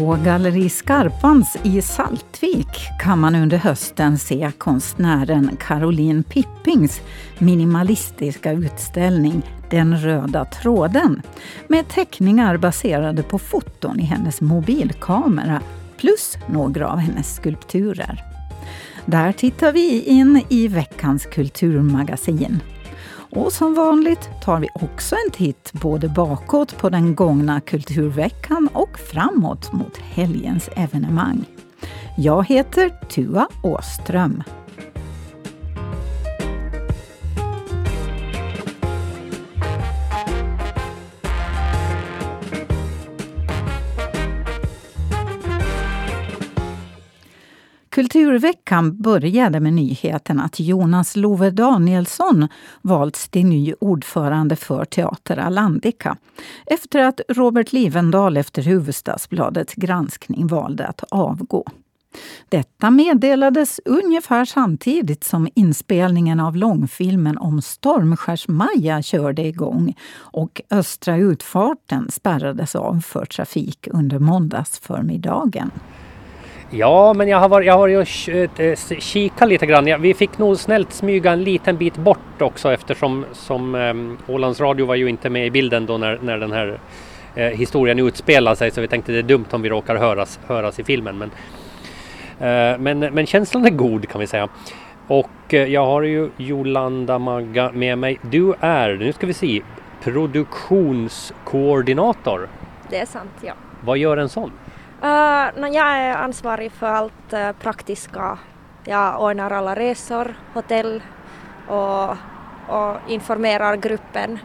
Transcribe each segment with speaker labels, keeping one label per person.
Speaker 1: På Galleri Skarpans i Saltvik kan man under hösten se konstnären Caroline Pippings minimalistiska utställning Den röda tråden med teckningar baserade på foton i hennes mobilkamera plus några av hennes skulpturer. Där tittar vi in i veckans kulturmagasin. Och som vanligt tar vi också en titt både bakåt på den gångna kulturveckan och framåt mot helgens evenemang. Jag heter Tua Åström. Kulturveckan började med nyheten att Jonas Love Danielsson valts till ny ordförande för Teater Alandica efter att Robert Livendal efter Hufvudstadsbladets granskning valde att avgå. Detta meddelades ungefär samtidigt som inspelningen av långfilmen om Stormskärs-Maja körde igång och Östra utfarten spärrades av för trafik under måndagsförmiddagen.
Speaker 2: Ja, men jag har varit, jag har varit och eh, kikat lite grann. Vi fick nog snällt smyga en liten bit bort också eftersom som, um, Ålands Radio var ju inte med i bilden då när, när den här eh, historien utspelar sig så vi tänkte det är dumt om vi råkar höras, höras i filmen. Men, eh, men, men känslan är god kan vi säga. Och eh, jag har ju Jolanda Magga med mig. Du är, nu ska vi se, produktionskoordinator.
Speaker 3: Det är sant, ja.
Speaker 2: Vad gör en sån?
Speaker 3: Uh, no, jag är ansvarig för allt uh, praktiska. Jag ordnar alla resor, hotell och, och informerar gruppen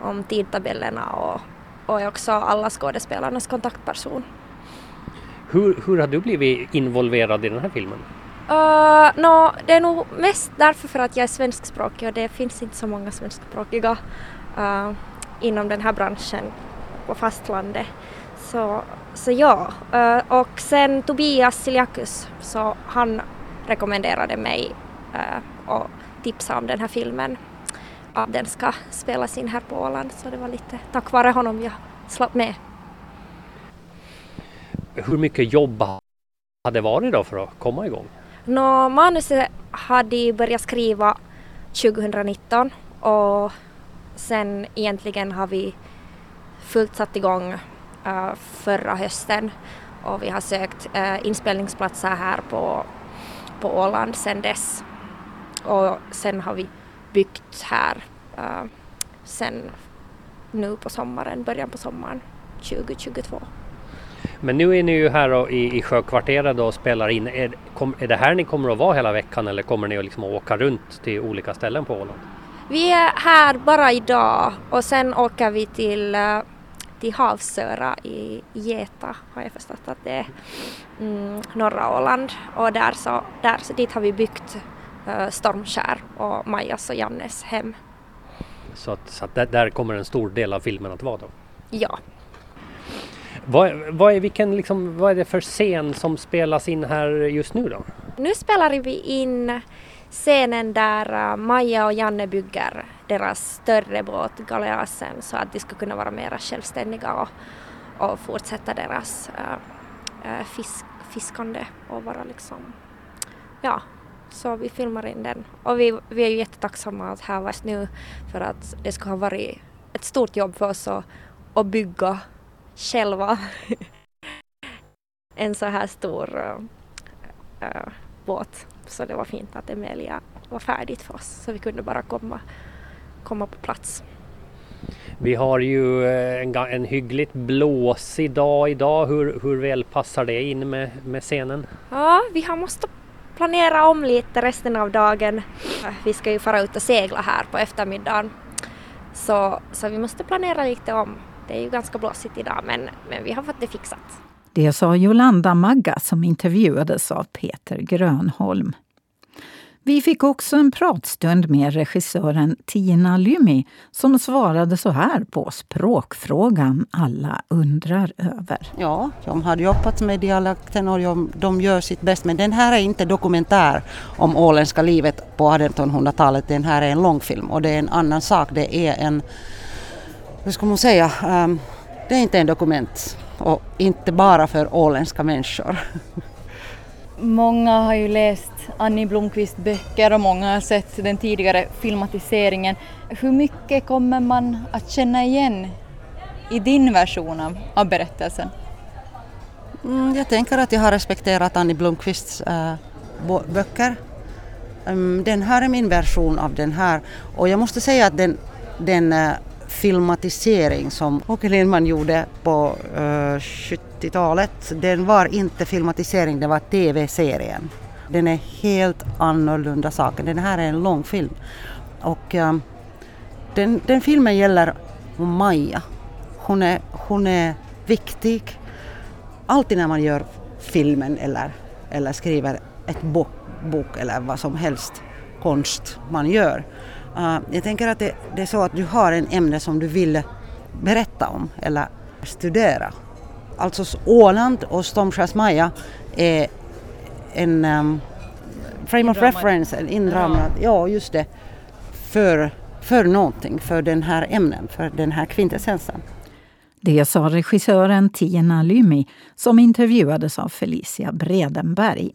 Speaker 3: om tidtabellerna och, och är också alla skådespelarnas kontaktperson.
Speaker 2: Hur, hur har du blivit involverad i den här filmen?
Speaker 3: Uh, no, det är nog mest därför för att jag är svenskspråkig och det finns inte så många svenskspråkiga uh, inom den här branschen på fastlandet. Så, så ja, uh, och sen Tobias Siliakus, så han rekommenderade mig och tipsade om den här filmen. Att den ska spelas in här på Åland, så det var lite tack vare honom jag slapp med.
Speaker 2: Hur mycket jobb hade varit då för att komma igång?
Speaker 3: Nå, manuset hade börjat skriva 2019 och sen egentligen har vi fullt satt igång förra hösten och vi har sökt uh, inspelningsplatser här på, på Åland sedan dess. Och sen har vi byggt här uh, sen nu på sommaren, början på sommaren 2022.
Speaker 2: Men nu är ni ju här i, i Sjökvarteret och spelar in. Är, kom, är det här ni kommer att vara hela veckan eller kommer ni att liksom åka runt till olika ställen på Åland?
Speaker 3: Vi är här bara idag och sen åker vi till till Havsöra i Geta har jag förstått att det är mm, norra Åland och där så, där, så dit har vi byggt uh, Stormskär och Majas och Jannes hem.
Speaker 2: Så, att, så att där, där, kommer en stor del av filmen att vara då?
Speaker 3: Ja.
Speaker 2: Vad, vad, är, vilken, liksom, vad är det för scen som spelas in här just nu då?
Speaker 3: Nu spelar vi in scenen där uh, Maja och Janne bygger deras större båt Galeasen så att de ska kunna vara mer självständiga och, och fortsätta deras äh, fisk, fiskande och vara liksom, ja, så vi filmar in den. Och vi, vi är ju jättetacksamma att här var nu för att det skulle ha varit ett stort jobb för oss att, att bygga själva en så här stor äh, båt. Så det var fint att Emilia var färdigt för oss så vi kunde bara komma, komma på plats.
Speaker 2: Vi har ju eh, en, en hyggligt blåsig dag idag. Hur, hur väl passar det in med, med scenen?
Speaker 3: Ja, vi har måste planera om lite resten av dagen. Vi ska ju fara ut och segla här på eftermiddagen. Så, så vi måste planera lite om. Det är ju ganska blåsigt idag men, men vi har fått det fixat.
Speaker 1: Det sa Jolanda Magga som intervjuades av Peter Grönholm. Vi fick också en pratstund med regissören Tina Lymi som svarade så här på språkfrågan alla undrar över.
Speaker 4: Ja, de har jobbat med dialekten och de gör sitt bäst. Men den här är inte dokumentär om åländska livet på 1800-talet. Den här är en långfilm och det är en annan sak. Det är en, hur ska man säga, ehm, det är inte en dokument och inte bara för åländska människor.
Speaker 5: Många har ju läst Annie Blomqvists böcker och många har sett den tidigare filmatiseringen. Hur mycket kommer man att känna igen i din version av, av berättelsen?
Speaker 4: Mm, jag tänker att jag har respekterat Annie Blomqvists äh, böcker. Um, den här är min version av den här och jag måste säga att den, den äh, filmatisering som Åke Lindman gjorde på eh, uh, 70-talet, den var inte filmatisering, det var TV-serien. Den är helt annorlunda saken. Den här är en långfilm. Och uh, den, den filmen gäller Maja. Hon är, hon är viktig. Alltid när man gör filmen eller, eller skriver ett bok, bok eller vad som helst konst man gör. Uh, jag tänker att det, det, är så att du har en ämne som du vill berätta om eller studera. Alltså Åland och Stormskärs-Maja är en um, frame of reference, en inramad, ja just det, för, för någonting, för den här ämnen, för den här kvintessensen.
Speaker 1: Det sa regissören Tina Lymi som intervjuades av Felicia Bredenberg.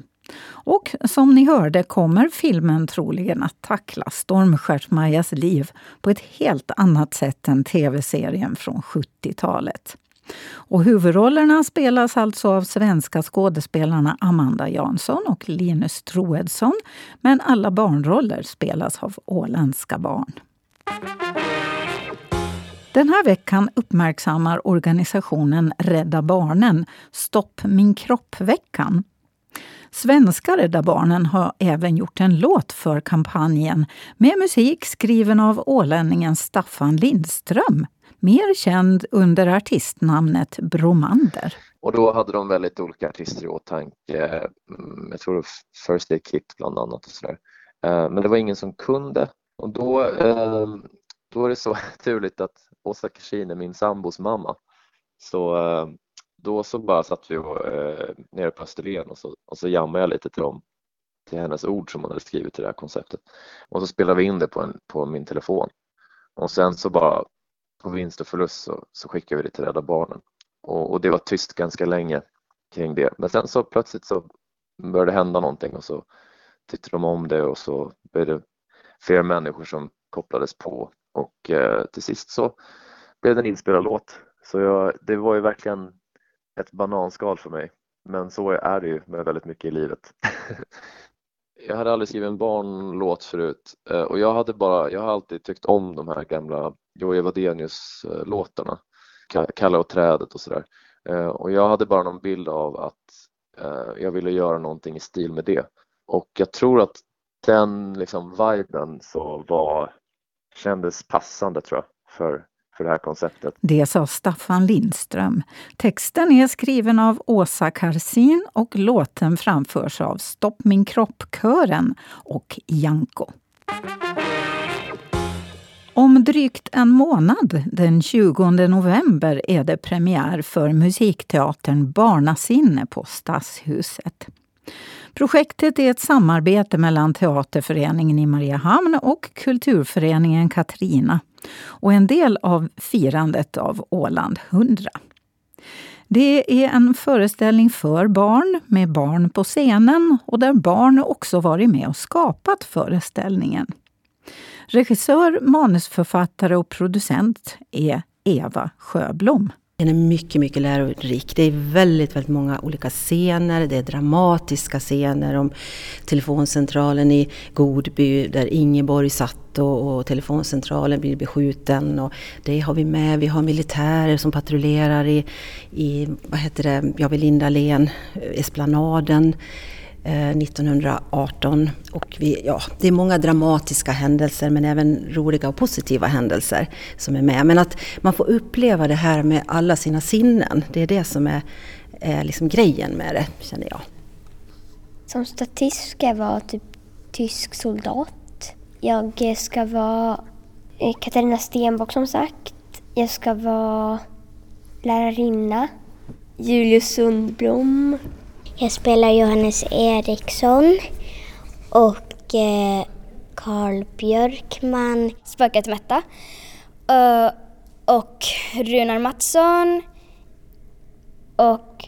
Speaker 1: Och som ni hörde kommer filmen troligen att tackla Stormstjärt-Majas liv på ett helt annat sätt än tv-serien från 70-talet. Och huvudrollerna spelas alltså av svenska skådespelarna Amanda Jansson och Linus Troedsson. Men alla barnroller spelas av åländska barn. Den här veckan uppmärksammar organisationen Rädda Barnen Stopp min kropp-veckan. Svenska Rädda Barnen har även gjort en låt för kampanjen med musik skriven av ålänningen Staffan Lindström mer känd under artistnamnet Bromander.
Speaker 6: Och då hade de väldigt olika artister i åtanke. Mm, jag tror det var First Aid Kit bland annat och sådär. Eh, men det var ingen som kunde och då, eh, då är det så turligt att Åsa Kashin är min sambos mamma. Så eh, då så bara satt vi och, eh, nere på Österlen och så, och så jammade jag lite till dem till hennes ord som hon hade skrivit till det här konceptet. Och så spelade vi in det på, en, på min telefon. Och sen så bara på vinst och förlust så, så skickade vi det till Rädda Barnen. Och, och, det var tyst ganska länge kring det. Men sen så plötsligt så började det hända någonting och så tyckte de om det och så blev det fler människor som kopplades på och eh, till sist så blev det en inspelad låt. Så jag, det var ju verkligen ett bananskal för mig. Men så är det ju med väldigt mycket i livet. jag hade aldrig skrivit en barnlåt förut eh, och jag hade bara, jag har alltid tyckt om de här gamla Jojje Wadenius-låtarna, eh, Kalle och trädet och sådär. Eh, och jag hade bara någon bild av att jag ville göra någonting i stil med det. Och jag tror att den liksom viben så var, kändes passande tror jag för, för det här konceptet.
Speaker 1: Det sa Staffan Lindström. Texten är skriven av Åsa Karsin och låten framförs av Stopp min kropp-kören och Janko. Om drygt en månad, den 20 november, är det premiär för musikteatern Barnasinne på Stadshuset. Projektet är ett samarbete mellan Teaterföreningen i Mariehamn och Kulturföreningen Katrina och en del av firandet av Åland 100. Det är en föreställning för barn, med barn på scenen och där barn också varit med och skapat föreställningen. Regissör, manusförfattare och producent är Eva Sjöblom.
Speaker 7: Den är mycket, mycket lärorik. Det är väldigt, väldigt många olika scener. Det är dramatiska scener om telefoncentralen i Godby där Ingeborg satt och, och telefoncentralen blir beskjuten. Och det har vi med. Vi har militärer som patrullerar i, i vad heter det, ja, vid Lindalen, eh, Esplanaden. Eh, 1918. Och vi, ja, det är många dramatiska händelser men även roliga och positiva händelser som är med. Men att man får uppleva det här med alla sina sinnen, det är det som är, är liksom grejen med det, känner jag.
Speaker 8: Som statist ska jag vara typ tysk soldat. Jag ska vara eh, Katarina Stenbock som sagt. Jag ska vara lärarinna. Julius Sundblom jag spelar Johannes Eriksson och eh, Karl Björkman.
Speaker 9: Spöket Metta. Uh, eh, och Runar Mattsson.
Speaker 8: och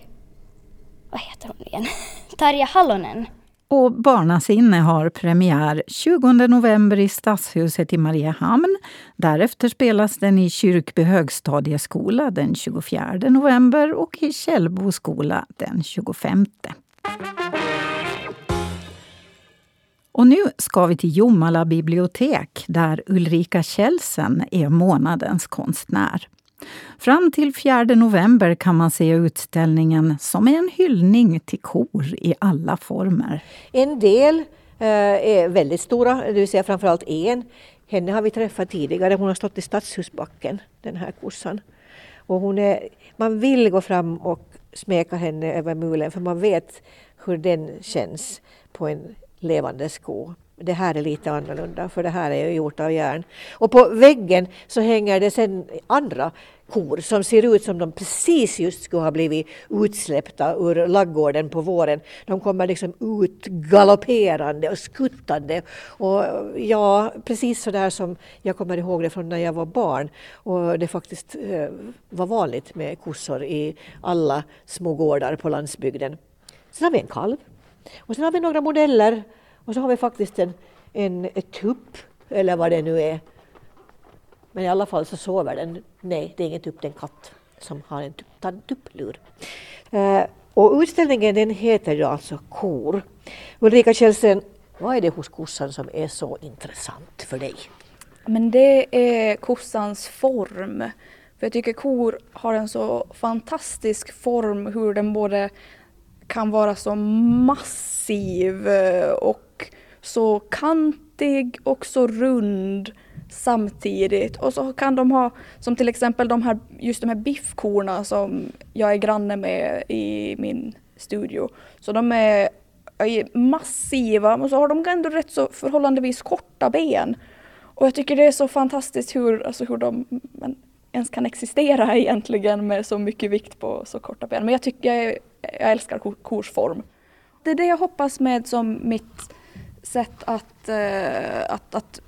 Speaker 8: vad heter hon igen? Tarja Hallonen.
Speaker 1: Och Barnasinne har premiär 20 november i Stadshuset i Mariehamn. Därefter spelas den i Kyrkby högstadieskola den 24 november och i Källbo skola den 25. Och nu ska vi till Jomala bibliotek där Ulrika Kjellsen är månadens konstnär. Fram till 4 november kan man se utställningen som är en hyllning till kor i alla former.
Speaker 9: En del eh, är väldigt stora, det vill säga framförallt en. Henne har vi träffat tidigare, hon har stått i Stadshusbacken, den här kossan. Och hon är, man vill gå fram och smeka henne över mulen för man vet hur den känns på en levande sko. Det här är lite annorlunda för det här är gjort av järn. Och på väggen så hänger det sen andra kor som ser ut som de precis just skulle ha blivit utsläppta ur laggården på våren. De kommer liksom ut galopperande och skuttande. Och ja, precis så där som jag kommer ihåg det från när jag var barn och det faktiskt eh, var vanligt med kossor i alla små gårdar på landsbygden. Sen har vi en kalv och sen har vi några modeller och så har vi faktiskt en, en tupp, eller vad det nu är. Men i alla fall så sover den. Nej, det är ingen tupp, det är en katt som har en tupp, tupplur. Eh, och utställningen den heter ju alltså Kor. Ulrika Kjellsten, vad är det hos kossan som är så intressant för dig?
Speaker 10: Men det är kossans form. För jag tycker kor har en så fantastisk form hur den både kan vara så massiv eh, och så kantig och så rund samtidigt. Och så kan de ha, som till exempel de här, just de här biffkorna som jag är granne med i min studio. Så de är, massiva men så har de ändå rätt så förhållandevis korta ben. Och jag tycker det är så fantastiskt hur, alltså hur de men, ens kan existera egentligen med så mycket vikt på så korta ben. Men jag tycker jag, jag älskar kors form. Det är det jag hoppas med som mitt sätt att, eh, att, att,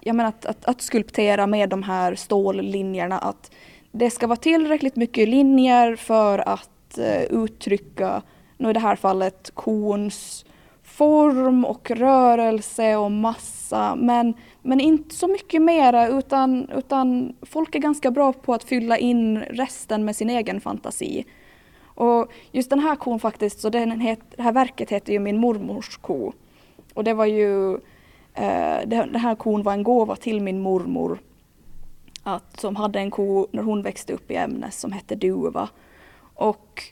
Speaker 10: jag menar att, att, att skulptera med de här stållinjerna. Att det ska vara tillräckligt mycket linjer för att eh, uttrycka, nu i det här fallet kons form och rörelse och massa men, men inte så mycket mera utan, utan folk är ganska bra på att fylla in resten med sin egen fantasi. Och just den här kon faktiskt, så den het, det här verket heter ju Min mormors ko. Och det var ju, eh, det, den här kon var en gåva till min mormor att, som hade en ko när hon växte upp i Ämnes som hette Duva. Och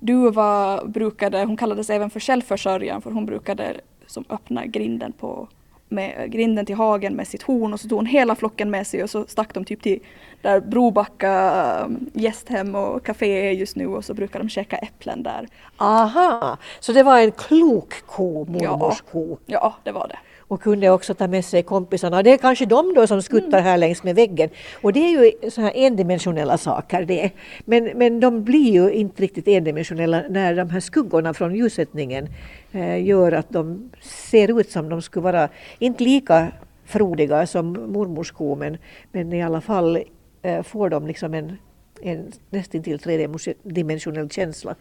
Speaker 10: Duva brukade, hon kallades även för självförsörjaren för hon brukade som öppna grinden på med grinden till hagen med sitt horn och så tog hon hela flocken med sig och så stack de typ till där Brobacka um, gästhem och café är just nu och så brukar de käka äpplen där.
Speaker 9: Aha, så det var en klok ko, mormors
Speaker 10: ja,
Speaker 9: ko?
Speaker 10: Ja, det var det
Speaker 9: och kunde också ta med sig kompisarna. Det är kanske de då som skuttar mm. här längs med väggen. Och det är ju så här endimensionella saker det. Men, men de blir ju inte riktigt endimensionella när de här skuggorna från ljussättningen eh, gör att de ser ut som de skulle vara, inte lika frodiga som mormors ko men, men i alla fall eh, får de liksom en, en nästintill tredimensionell känsla.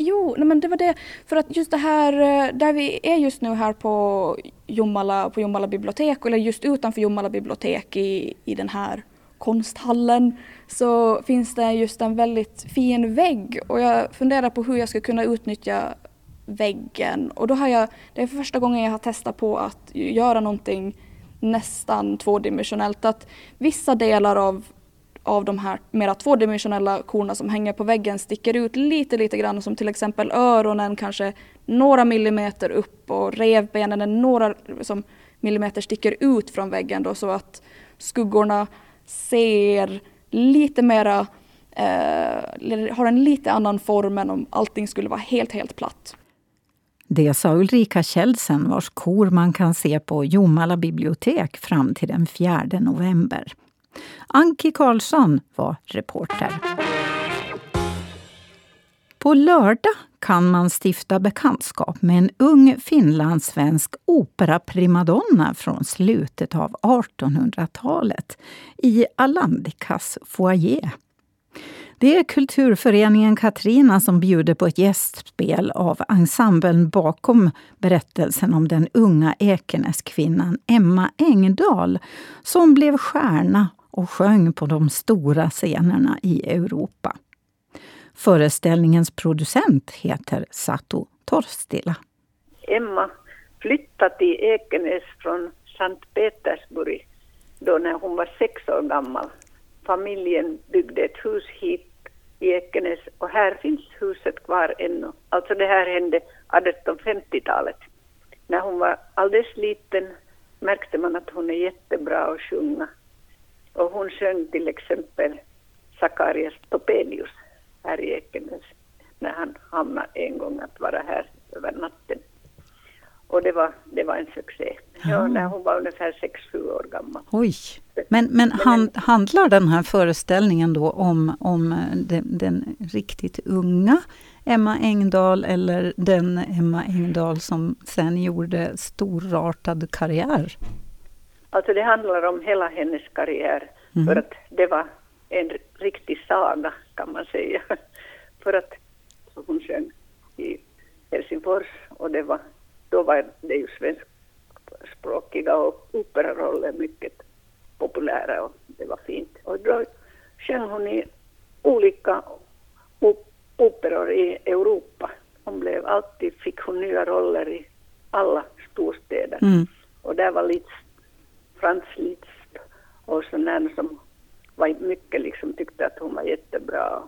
Speaker 10: Jo, nej men det var det. För att just det här eh, där vi är just nu här på Jomala, på Jomala bibliotek eller just utanför Jomala bibliotek i, i den här konsthallen så finns det just en väldigt fin vägg och jag funderar på hur jag ska kunna utnyttja väggen och då har jag, det är första gången jag har testat på att göra någonting nästan tvådimensionellt. Att vissa delar av av de här mera tvådimensionella korna som hänger på väggen sticker ut lite, lite grann som till exempel öronen kanske några millimeter upp och revbenen är några som millimeter sticker ut från väggen då så att skuggorna ser lite mera, eh, har en lite annan form än om allting skulle vara helt, helt platt.
Speaker 1: Det sa Ulrika Kjeldsen vars kor man kan se på Jomala bibliotek fram till den 4 november. Anki Karlsson var reporter. På lördag kan man stifta bekantskap med en ung finlandssvensk operaprimadonna från slutet av 1800-talet i Alandikas foyer. Det är kulturföreningen Katrina som bjuder på ett gästspel av ensemblen bakom berättelsen om den unga Ekenäskvinnan Emma Engdahl som blev stjärna och sjöng på de stora scenerna i Europa. Föreställningens producent heter Satu Torstila.
Speaker 11: Emma flyttade till Ekenäs från Sankt Petersburg då när hon var sex år gammal. Familjen byggde ett hus hit i Ekenäs och här finns huset kvar ännu. Alltså det här hände 1850-talet. När hon var alldeles liten märkte man att hon är jättebra att sjunga. Och hon sjöng till exempel Sakarias Topelius här i Ekenäs när han hamnade en gång att vara här över natten. Och det var, det var en succé. Ja, när hon var ungefär 6-7 år gammal.
Speaker 1: Oj! Men, men hand, handlar den här föreställningen då om, om den, den, riktigt unga Emma Engdahl eller den Emma Engdahl som sen gjorde storartad karriär?
Speaker 11: Alltså det handlar om hela hennes karriär. Mm. För att det var en riktig saga kan man säga. för att hon sjöng i Helsingfors och det var då var det ju svenskspråkiga och operaroller mycket populära och det var fint. Och då sjöng hon i olika operor i Europa. Hon blev alltid, fick hon nya roller i alla storstäder. Mm. Och där var Liszt, Franz Liszt och sådana som var mycket liksom tyckte att hon var jättebra.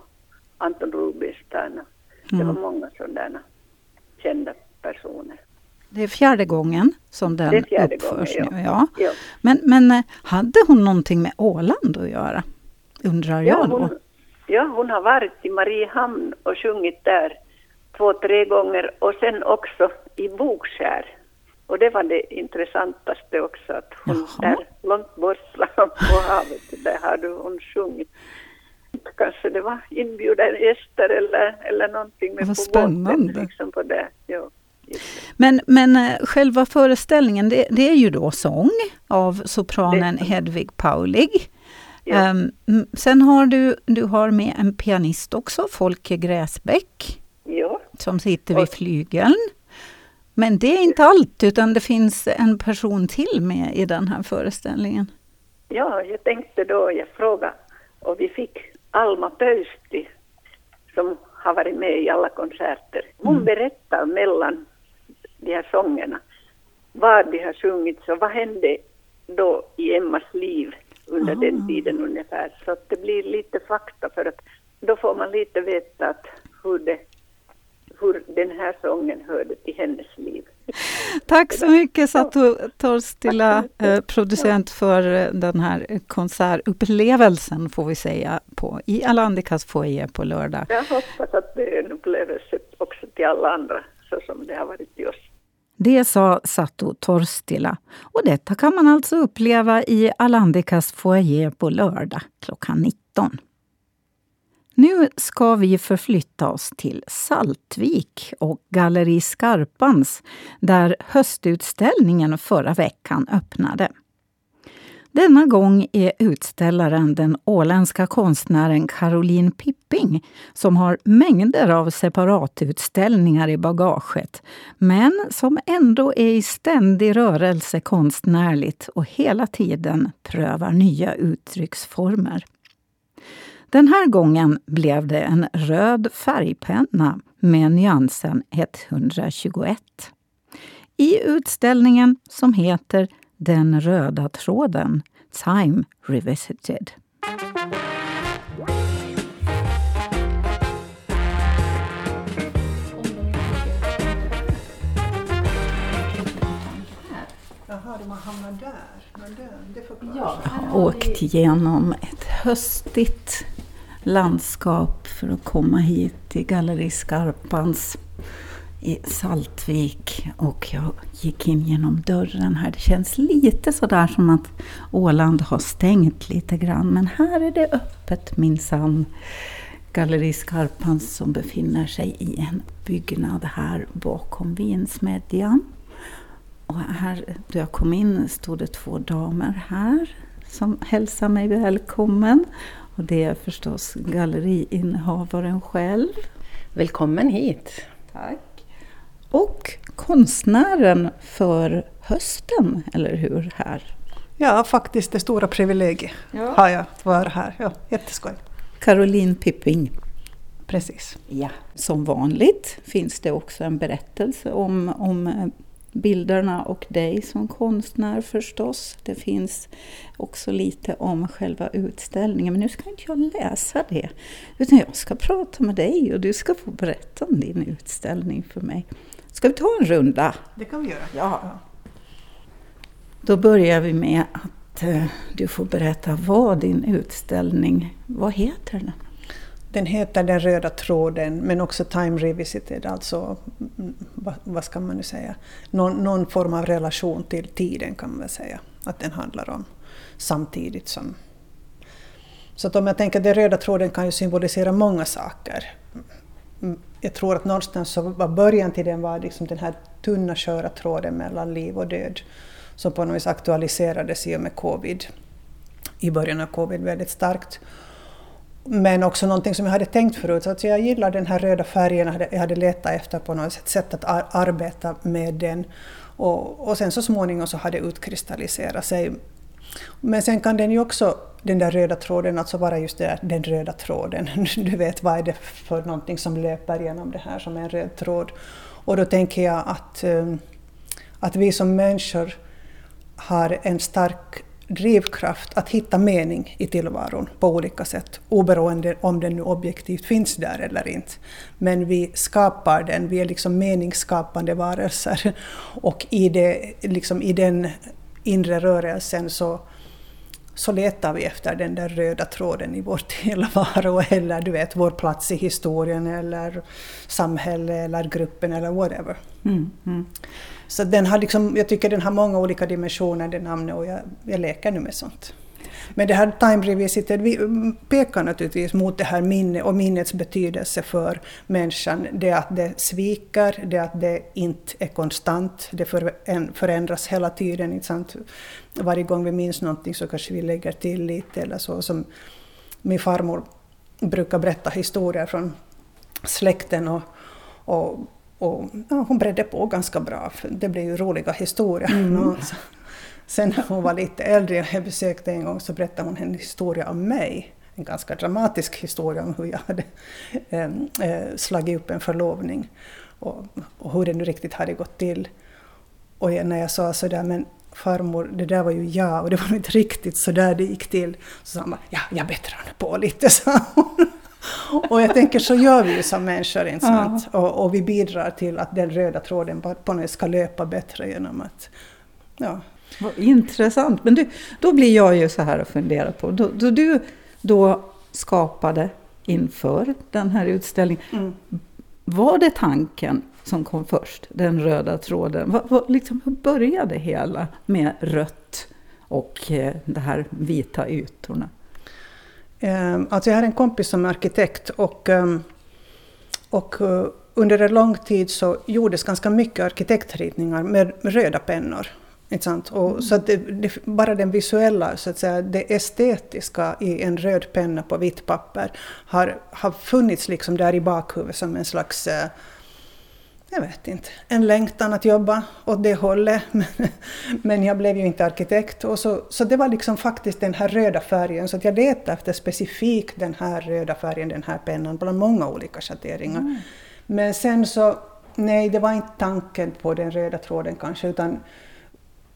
Speaker 11: Anton Rubinstein. Mm. Det var många sådana kända personer.
Speaker 1: Det är fjärde gången som den uppförs gången, nu. Ja. ja. Men, men eh, hade hon någonting med Åland att göra? Undrar jag
Speaker 11: då. Hon, ja, hon har varit i Mariehamn och sjungit där två, tre gånger och sen också i Bokskär. Och det var det intressantaste också, att hon Jaha. där långt bort på havet, där hade hon sjungit. Kanske det var inbjudna gäster eller, eller någonting med
Speaker 1: Vad på spännande.
Speaker 11: båten. Liksom på det. Ja.
Speaker 1: Men, men eh, själva föreställningen, det, det, är ju då sång av sopranen det. Hedvig Paulig. Ja. Um, sen har du, du har med en pianist också, Folke Gräsbäck,
Speaker 11: ja.
Speaker 1: som sitter vid flygeln. Men det är inte allt, utan det finns en person till med i den här föreställningen.
Speaker 11: Ja, jag tänkte då, jag frågade, och vi fick Alma Pöysti, som har varit med i alla konserter. Hon mm. berättar mellan de här sångerna, var de har sjungits och vad hände då i Emmas liv under Aha. den tiden ungefär. Så att det blir lite fakta för att då får man lite veta att hur, det, hur den här sången hörde till hennes liv.
Speaker 1: Tack så mycket Satu Torstila, eh, producent för eh, den här konsertupplevelsen får vi säga på, i Alandikas foyer på lördag.
Speaker 11: Jag hoppas att det är en upplevelse också till alla andra så som det har varit till oss.
Speaker 1: Det sa Satu Torstila. Och detta kan man alltså uppleva i Alandikas foyer på lördag klockan 19. Nu ska vi förflytta oss till Saltvik och Galleri Skarpans där höstutställningen förra veckan öppnade. Denna gång är utställaren den åländska konstnären Caroline Pipping som har mängder av separatutställningar i bagaget men som ändå är i ständig rörelse konstnärligt och hela tiden prövar nya uttrycksformer. Den här gången blev det en röd färgpenna med nyansen 121. I utställningen som heter Den röda tråden, Time Revisited. Jag har åkt igenom ett höstigt landskap för att komma hit till Galleri Skarpans i Saltvik och jag gick in genom dörren här. Det känns lite sådär som att Åland har stängt lite grann men här är det öppet minsann. Galleri Skarpans som befinner sig i en byggnad här bakom vinsmedjan. Och här, då jag kom in stod det två damer här som hälsar mig välkommen. Och det är förstås galleriinnehavaren själv.
Speaker 12: Välkommen hit!
Speaker 1: Tack! Och konstnären för hösten, eller hur? här?
Speaker 13: Ja, faktiskt det stora privilegiet ja. har jag att vara här. Ja, jätteskoj.
Speaker 1: Caroline Pipping.
Speaker 13: Precis.
Speaker 1: Ja. Som vanligt finns det också en berättelse om, om bilderna och dig som konstnär förstås. Det finns också lite om själva utställningen, men nu ska inte jag läsa det. Utan jag ska prata med dig och du ska få berätta om din utställning för mig. Ska vi ta en runda?
Speaker 13: Det kan vi göra.
Speaker 1: Ja. Då börjar vi med att eh, du får berätta vad din utställning, vad heter den?
Speaker 13: Den heter Den röda tråden men också Time Revisited, alltså mm, vad, vad ska man nu säga, någon, någon, form av relation till tiden kan man väl säga att den handlar om samtidigt som... Så att om jag tänker den röda tråden kan ju symbolisera många saker. Mm, jag tror att någonstans så var början till den var liksom den här tunna sköra tråden mellan liv och död som på något vis aktualiserades i och med covid, i början av covid väldigt starkt. Men också någonting som jag hade tänkt förut, så att jag gillar den här röda färgen, jag hade letat efter på något sätt att arbeta med den. Och, och sen så småningom så har det utkristalliserat sig. Men sen kan den ju också, den där röda tråden, alltså vara just det, den röda tråden. Du vet vad är det för någonting som löper genom det här som är en röd tråd. Och då tänker jag att, eh, att vi som människor har en stark drivkraft att hitta mening i tillvaron på olika sätt, oberoende om den nu objektivt finns där eller inte. Men vi skapar den, vi är liksom meningsskapande varelser. Och i, det, liksom i den inre rörelsen så, så letar vi efter den där röda tråden i vår tillvaro, eller du vet, vår plats i historien, eller samhälle, eller gruppen, eller whatever. Mm, mm. Så den har liksom, jag tycker den har många olika dimensioner, det namnet, och jag, jag leker nu med sånt. Men det här Time Revisited vi mm, pekar naturligtvis mot det här minnet och minnets betydelse för människan. Det att det sviker, det att det inte är konstant, det förändras hela tiden. Inte sant? Varje gång vi minns någonting så kanske vi lägger till lite eller så. Som min farmor brukar berätta historier från släkten och, och och ja, hon bredde på ganska bra, för det blev ju roliga historier. Mm. Sen när hon var lite äldre, jag besökte en gång, så berättade hon en historia om mig. En ganska dramatisk historia om hur jag hade äh, slagit upp en förlovning och, och, hur det nu riktigt hade gått till. Och när jag sa sådär, men farmor, det där var ju jag och det var inte riktigt så där det gick till. Så sa hon bara, ja, jag bättrar på lite, sa hon. Och jag tänker så gör vi ju som människor, inte sant? Ja. Och, och, vi bidrar till att den röda tråden på något ska löpa bättre genom att... Ja.
Speaker 1: Vad intressant. Men du, då blir jag ju så här och funderar på, då, då du då skapade inför den här utställningen, mm. var det tanken som kom först, den röda tråden? Vad, vad, liksom, hur började hela med rött och eh, de här vita ytorna?
Speaker 13: Ehm, alltså jag har en kompis som är arkitekt och, ehm, och eh, under en lång tid så gjordes ganska mycket arkitektritningar med röda pennor. Inte sant? Och mm. så det, det, bara den visuella, så att säga, det estetiska i en röd penna på vitt papper har, har funnits liksom där i bakhuvudet som en slags eh, jag vet inte, en längtan att jobba åt det hållet. Men jag blev ju inte arkitekt. Och så, så det var liksom faktiskt den här röda färgen, så jag letade efter specifikt den här röda färgen, den här pennan, bland många olika schatteringar. Mm. Men sen så, nej, det var inte tanken på den röda tråden kanske, utan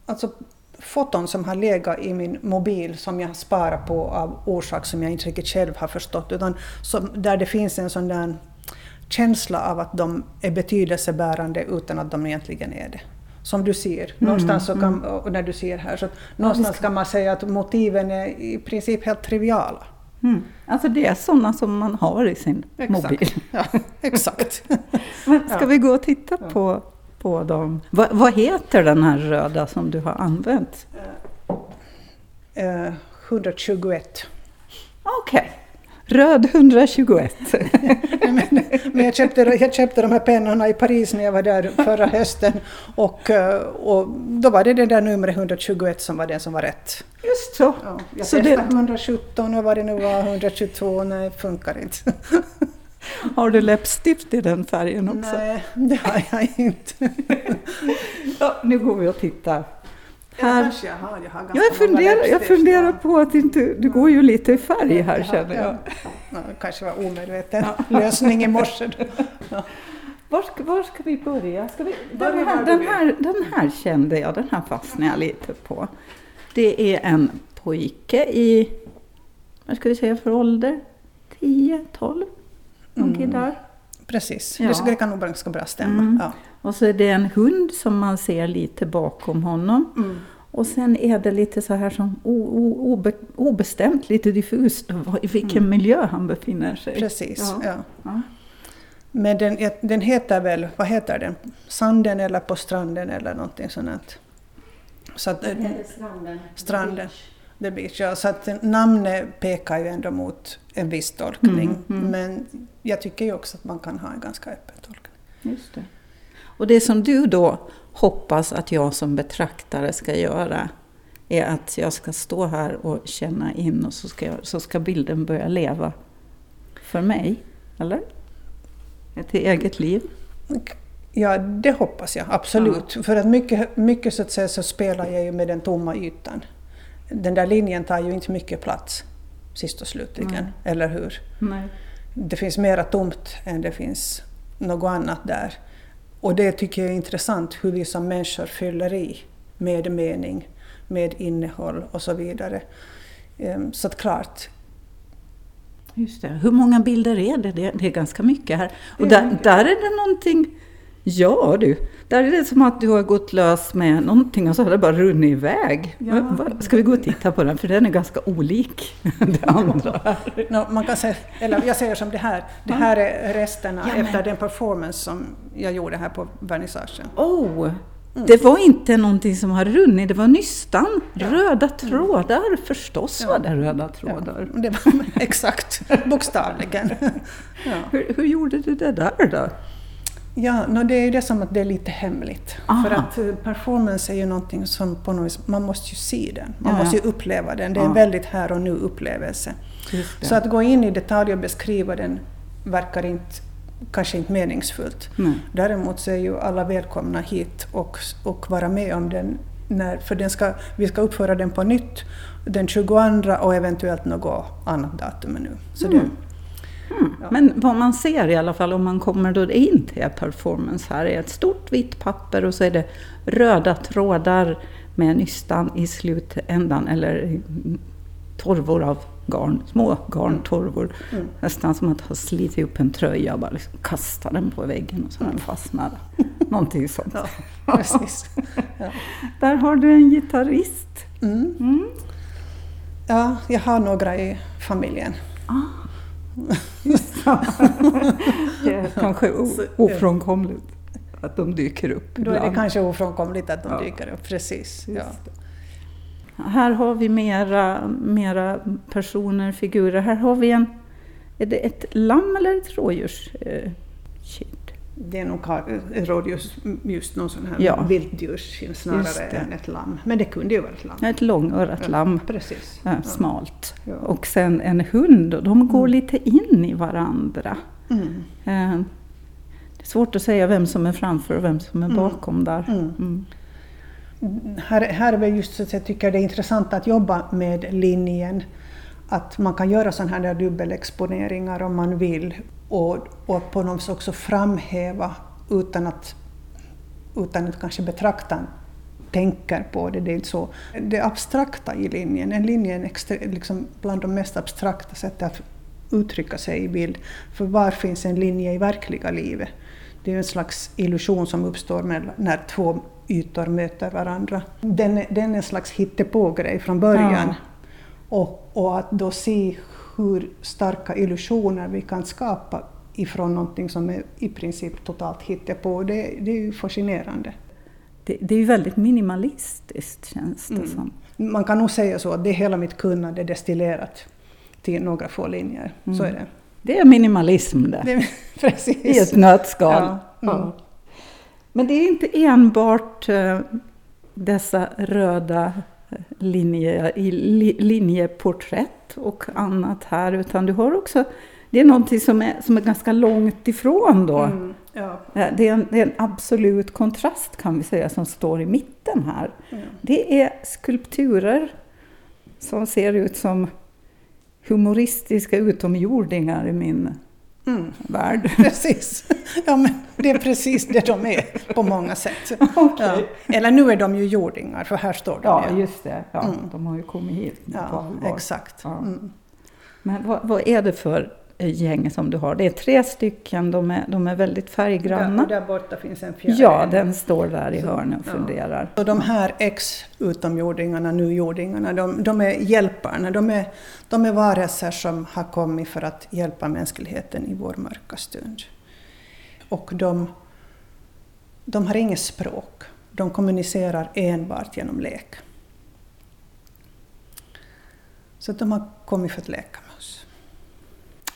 Speaker 13: alltså foton som har legat i min mobil som jag sparar på av orsak som jag inte riktigt själv har förstått, utan som, där det finns en sån där känsla av att de är betydelsebärande utan att de egentligen är det. Som du ser, mm, någonstans så kan, mm. när du ser här, så någonstans kan man säga att motiven är i princip helt triviala.
Speaker 1: Mm. Alltså det är sådana som man har i sin exakt. mobil.
Speaker 13: Ja, exakt.
Speaker 1: Men ska ja. vi gå och titta på, på dem? Va, vad heter den här röda som du har använt?
Speaker 13: Uh, uh, 121.
Speaker 1: Okej. Okay. Röd 121.
Speaker 13: men, men jag, köpte, jag köpte de här pennorna i Paris när jag var där förra hösten och, eh, och då var det det där numret 121 som var den som var rätt.
Speaker 1: Just så.
Speaker 13: Ja, jag
Speaker 1: så
Speaker 13: testade det... 117 och vad det nu var, 122, nej funkar inte.
Speaker 1: Har du läppstift i den färgen också?
Speaker 13: Nej, det har jag inte.
Speaker 1: ja, nu går vi och tittar.
Speaker 13: Här. Ja, jag har, jag har
Speaker 1: jag funderar, jag funderar på att inte, du går ju lite i färg här känner jag.
Speaker 13: Ja, det kanske var omedveten lösning i morse.
Speaker 1: Ja. Var, ska, var ska vi börja? Ska vi, den, här, den, här, den här kände jag, den här fastnade jag lite på. Det är en pojke i, vad ska vi säga för ålder? 10, 12? Någonting mm. där.
Speaker 13: Precis, ja. det kan nog ganska bra stämma. Mm. Ja.
Speaker 1: Och så är det en hund som man ser lite bakom honom. Mm. Och sen är det lite så här som obe, obestämt, lite diffust i vilken mm. miljö han befinner sig.
Speaker 13: Precis, ja. ja. ja. Men den, den heter väl, vad heter den? Sanden eller På stranden eller någonting sånt.
Speaker 1: Så att, den heter Stranden.
Speaker 13: Stranden. The Beach, ja. Så att namnet pekar ju ändå mot en viss tolkning. Mm, mm. Men jag tycker ju också att man kan ha en ganska öppen tolkning.
Speaker 1: Just det. Och det som du då hoppas att jag som betraktare ska göra är att jag ska stå här och känna in och så ska, jag, så ska bilden börja leva för mig, eller? Ett eget liv?
Speaker 13: Ja, det hoppas jag absolut. Ja. För att mycket, mycket så att säga så spelar jag ju med den tomma ytan. Den där linjen tar ju inte mycket plats sist och slutligen, Nej. eller hur?
Speaker 1: Nej.
Speaker 13: Det finns mera tomt än det finns något annat där. Och det tycker jag är intressant hur vi som människor fyller i med mening, med innehåll och så vidare. Ehm, så att klart.
Speaker 1: Just det. Hur många bilder är det? Det är ganska mycket här. Och där, där är det någonting Ja du, där är det som att du har gått lös med någonting och så har det bara runnit iväg. Ja. Ska vi gå och titta på den? För den är ganska olik det andra.
Speaker 13: no, man kan säga, eller jag säger som det här, det här är resterna ja, efter den performance som jag gjorde här på vernissagen.
Speaker 1: Oh, Mm. Det var inte någonting som har runnit, det var nystan. Ja. Röda mm. trådar, mm. förstås ja. var det röda trådar.
Speaker 13: Ja, det var, exakt, bokstavligen.
Speaker 1: Hur, hur, gjorde du det där då?
Speaker 13: Ja, no, det är ju det som att det är lite hemligt. Aha. För att eh, performance är ju någonting som på något vis, man måste ju se den, man ja, måste ju uppleva den. Det är ja. en väldigt här och nu upplevelse. Så att gå in i detalj och beskriva den verkar inte, kanske inte meningsfullt. Nej. Däremot så är ju alla välkomna hit och, och vara med om den, när, för den ska, vi ska uppföra den på nytt den 22 och eventuellt något annat datum nu. Så mm. det,
Speaker 1: Mm. Ja. Men vad man ser i alla fall om man kommer då in till performance här är ett stort vitt papper och så är det röda trådar med nystan i slutändan eller torvor av garn, små garntorvor. Mm. Nästan som att ha slitit upp en tröja och bara liksom kastar den på väggen och så mm. den fastnar. Någonting sånt.
Speaker 13: Ja.
Speaker 1: Ja. Där har du en gitarrist.
Speaker 13: Mm. mm. Ja, jag har några i familjen.
Speaker 1: Ah det är kanske ofrånkomligt att de dyker upp.
Speaker 13: Då är det kanske ofrånkomligt att de ja. dyker upp, precis. Ja.
Speaker 1: Här har vi mera, mera personer, figurer. Här har vi en... Är det ett lamm eller ett rådjurskid?
Speaker 13: Det är nog rådjurs, just någon sån här ja. viltdjur snarare än ett lamm. Men det kunde ju vara ett lamm.
Speaker 1: Ett långörat ja, lamm.
Speaker 13: Precis.
Speaker 1: Ja, smalt. Ja. Och sen en hund. De går mm. lite in i varandra. Mm. Eh, det är svårt att säga vem som är framför och vem som är mm. bakom där. Mm.
Speaker 13: mm. Här, här är väl just så att jag tycker det är intressant att jobba med linjen. Att man kan göra sådana här dubbelexponeringar om man vill och, och på något sätt också framhäva utan att, utan att kanske betraktaren tänker på det. Det är så. Det abstrakta i linjen, en linje är extra, liksom bland de mest abstrakta sätten att uttrycka sig i bild. För var finns en linje i verkliga livet? Det är en slags illusion som uppstår när två ytor möter varandra. Den, den är en slags hittepågrej från början. Ja. Och, och att då se hur starka illusioner vi kan skapa ifrån någonting som är i princip totalt hittepå, det, det är ju fascinerande.
Speaker 1: Det, det är ju väldigt minimalistiskt känns det mm. som.
Speaker 13: Man kan nog säga så att det är hela mitt kunnande destillerat till några få linjer. Mm. Så är det.
Speaker 1: Det är minimalism det.
Speaker 13: det precis.
Speaker 1: I ett nötskal. Ja. Mm. Men det är inte enbart uh, dessa röda linje, linjeporträtt och annat här, utan du har också det är någonting som är, som är ganska långt ifrån då. Mm, ja. det, är en, det, är en, absolut kontrast kan vi säga som står i mitten här. Mm. Det är skulpturer som ser ut som humoristiska utomjordingar i min mm. värld.
Speaker 13: Precis. Ja, men det är precis det de är på många sätt. Okay. Ja. Eller nu är de ju jordingar, för här står de
Speaker 1: Ja, ju. just det. Ja, mm. De har ju kommit hit ja, på allvar.
Speaker 13: Exakt. Ja. Mm.
Speaker 1: Men vad, vad, är det för gäng som du har? Det är tre stycken, de är, de är väldigt färggranna.
Speaker 13: Där, där borta finns en fjärde.
Speaker 1: Ja, den står där i hörnet och funderar.
Speaker 13: Så de här ex-utomjordingarna, nu-jordingarna, de, de är hjälparna. De är, de är varelser som har kommit för att hjälpa mänskligheten i vår mörka stund. Och de, de har inget språk. De kommunicerar enbart genom lek. Så de har kommit för att leka.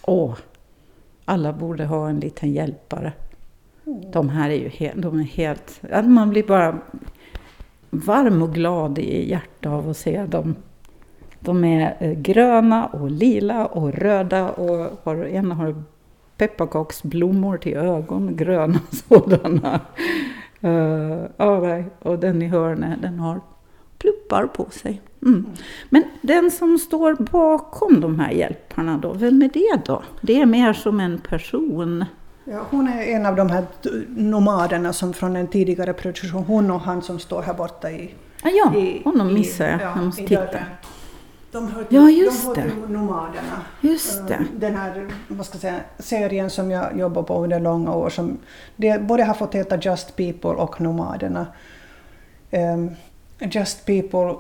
Speaker 1: Åh, alla borde ha en liten hjälpare. Mm. De här är ju helt, de är helt... Man blir bara varm och glad i hjärtat av att se dem. De är eh, gröna och lila och röda och har, en har pepparkaksblommor till ögon, gröna sådana. Uh, och den i hörnet, den har pluppar på sig. Mm. Men den som står bakom de här hjälparna då, vem är det då? Det är mer som en person.
Speaker 13: Ja, hon är en av de här nomaderna som från en tidigare produktion, hon och han som står här borta i...
Speaker 1: Ah, ja, i, honom missade jag. Ja, jag måste titta.
Speaker 13: De hör till, ja, just de hör till nomaderna.
Speaker 1: Just det.
Speaker 13: Den här vad ska jag säga, serien som jag jobbar på under långa år, som det både har fått heta Just People och Nomaderna. Um, Just People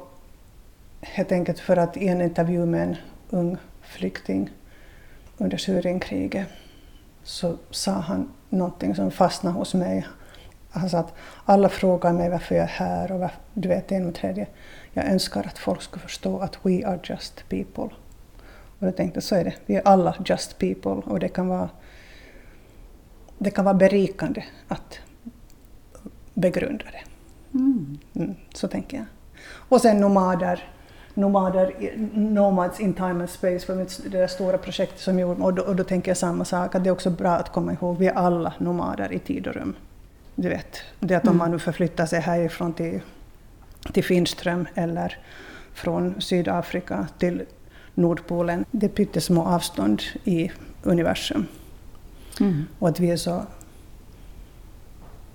Speaker 13: helt enkelt för att i en intervju med en ung flykting under Syrienkriget så sa han någonting som fastnade hos mig. Han sa att alla frågar mig varför jag är här och varför, du vet en och tredje. Jag önskar att folk ska förstå att we are just people. Och jag tänkte så är det, vi är alla just people och det kan vara, det kan vara berikande att begrunda det. Mm. Mm, så tänker jag. Och sen nomader, nomader, Nomads in time and space för det där stora projektet som gjorde och då, och då tänker jag samma sak, att det är också bra att komma ihåg, vi är alla nomader i tid och rum. Du vet, det att om mm. man nu förflyttar sig härifrån till, till Finström eller från Sydafrika till Nordpolen, det är pyttesmå avstånd i universum. Mm. Och att vi är så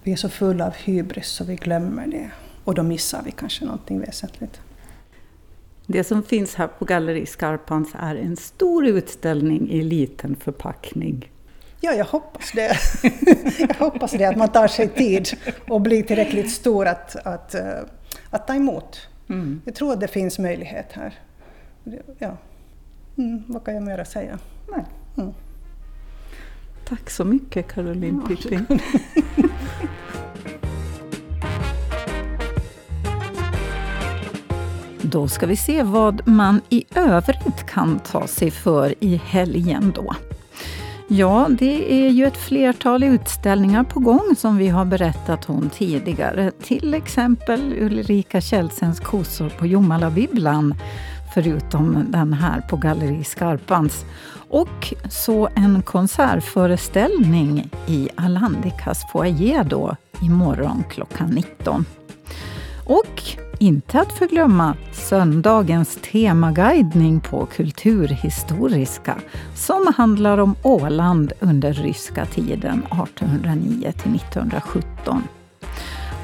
Speaker 13: vi är så fulla av hybris så vi glömmer det. Och då missar vi kanske någonting väsentligt.
Speaker 1: Det som finns här på Galleri Skarpans är en stor utställning i liten förpackning.
Speaker 13: Ja, jag hoppas det. jag hoppas det, att man tar sig tid och blir tillräckligt stor att, att, eh, att ta emot. Mm. Jag tror att det finns möjlighet här. Ja. Mm, vad kan jag mer säga? Nej. Mm.
Speaker 1: Tack så mycket Caroline Pipping. Då ska vi se vad man i övrigt kan ta sig för i helgen då. Ja, det är ju ett flertal utställningar på gång som vi har berättat om tidigare. Till exempel Ulrika Kjellsens kossor på Jomalabibblan, förutom den här på Galleri Skarpans. Och så en konsertföreställning i Alandikas foyer då imorgon klockan 19. Och inte att förglömma söndagens temaguidning på Kulturhistoriska som handlar om Åland under ryska tiden 1809 till 1917.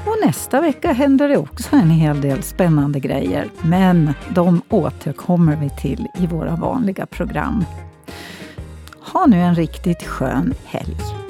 Speaker 1: Och nästa vecka händer det också en hel del spännande grejer, men de återkommer vi till i våra vanliga program. Ha nu en riktigt skön helg!